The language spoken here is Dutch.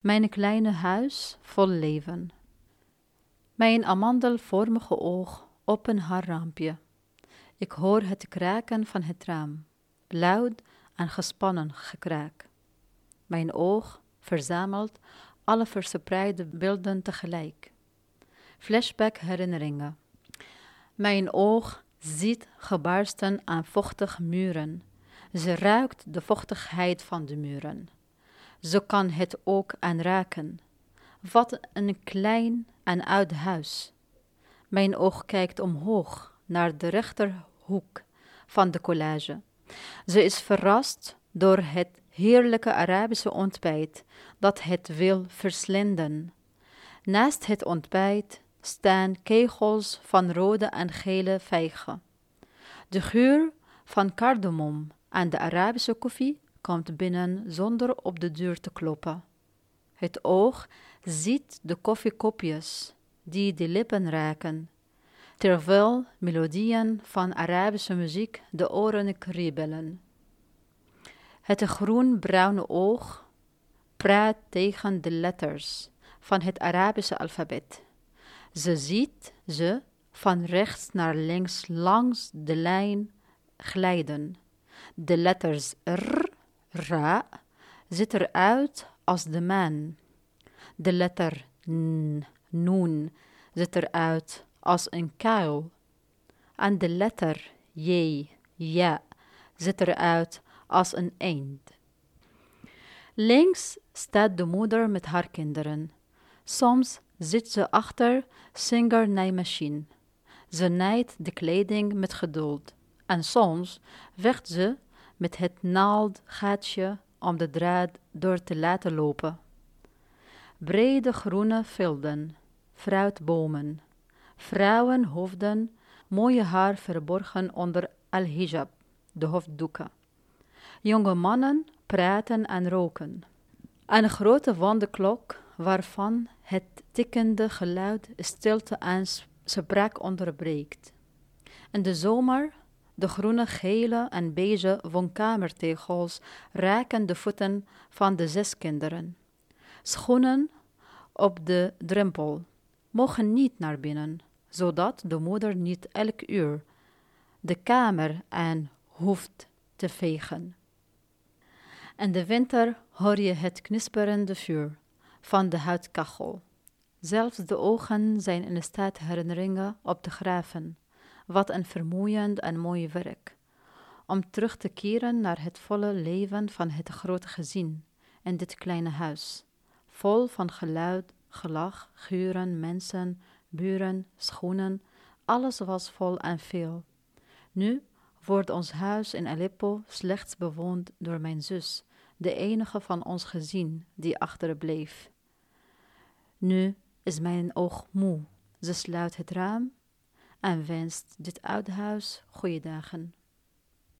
Mijn kleine huis vol leven. Mijn amandelvormige oog open haar raampje. Ik hoor het kraken van het raam, luid en gespannen gekraak. Mijn oog verzamelt alle verspreide beelden tegelijk. Flashback herinneringen. Mijn oog ziet gebarsten aan vochtige muren. Ze ruikt de vochtigheid van de muren. Ze kan het ook aanraken. Wat een klein en oud huis. Mijn oog kijkt omhoog naar de rechterhoek van de collage. Ze is verrast door het heerlijke Arabische ontbijt dat het wil verslinden. Naast het ontbijt staan kegels van rode en gele vijgen. De geur van cardamom en de Arabische koffie komt binnen zonder op de deur te kloppen. Het oog ziet de koffiekopjes die de lippen raken, terwijl melodieën van Arabische muziek de oren kriebelen. Het groen-bruine oog praat tegen de letters van het Arabische alfabet. Ze ziet ze van rechts naar links langs de lijn glijden. De letters R, Ra, ziet eruit als de maan. De letter N, Noen, ziet eruit als een kuil. En de letter J, Ja, ziet eruit als een eend. Links staat de moeder met haar kinderen. Soms zit ze achter Singer naaimachine. Ze naait de kleding met geduld. En soms vecht ze met het naaldgaatje om de draad door te laten lopen. Brede groene velden, fruitbomen, vrouwenhoofden, mooie haar verborgen onder al-hijab, de hoofddoeken. Jonge mannen praten en roken. Een grote wonderklok waarvan het tikkende geluid stilte en spraak onderbreekt. In de zomer, de groene, gele en beige woonkamertegels raken de voeten van de zes kinderen. Schoenen op de drempel mogen niet naar binnen, zodat de moeder niet elk uur de kamer aan hoeft te vegen. In de winter hoor je het knisperende vuur van de huidkachel. Zelfs de ogen zijn in staat herinneringen op te graven. Wat een vermoeiend en mooi werk. Om terug te keren naar het volle leven van het grote gezin in dit kleine huis. Vol van geluid, gelach, geuren, mensen, buren, schoenen. Alles was vol en veel. Nu wordt ons huis in Aleppo slechts bewoond door mijn zus, de enige van ons gezin die achterbleef. Nu is mijn oog moe. Ze sluit het raam en wenst dit oude huis goede dagen.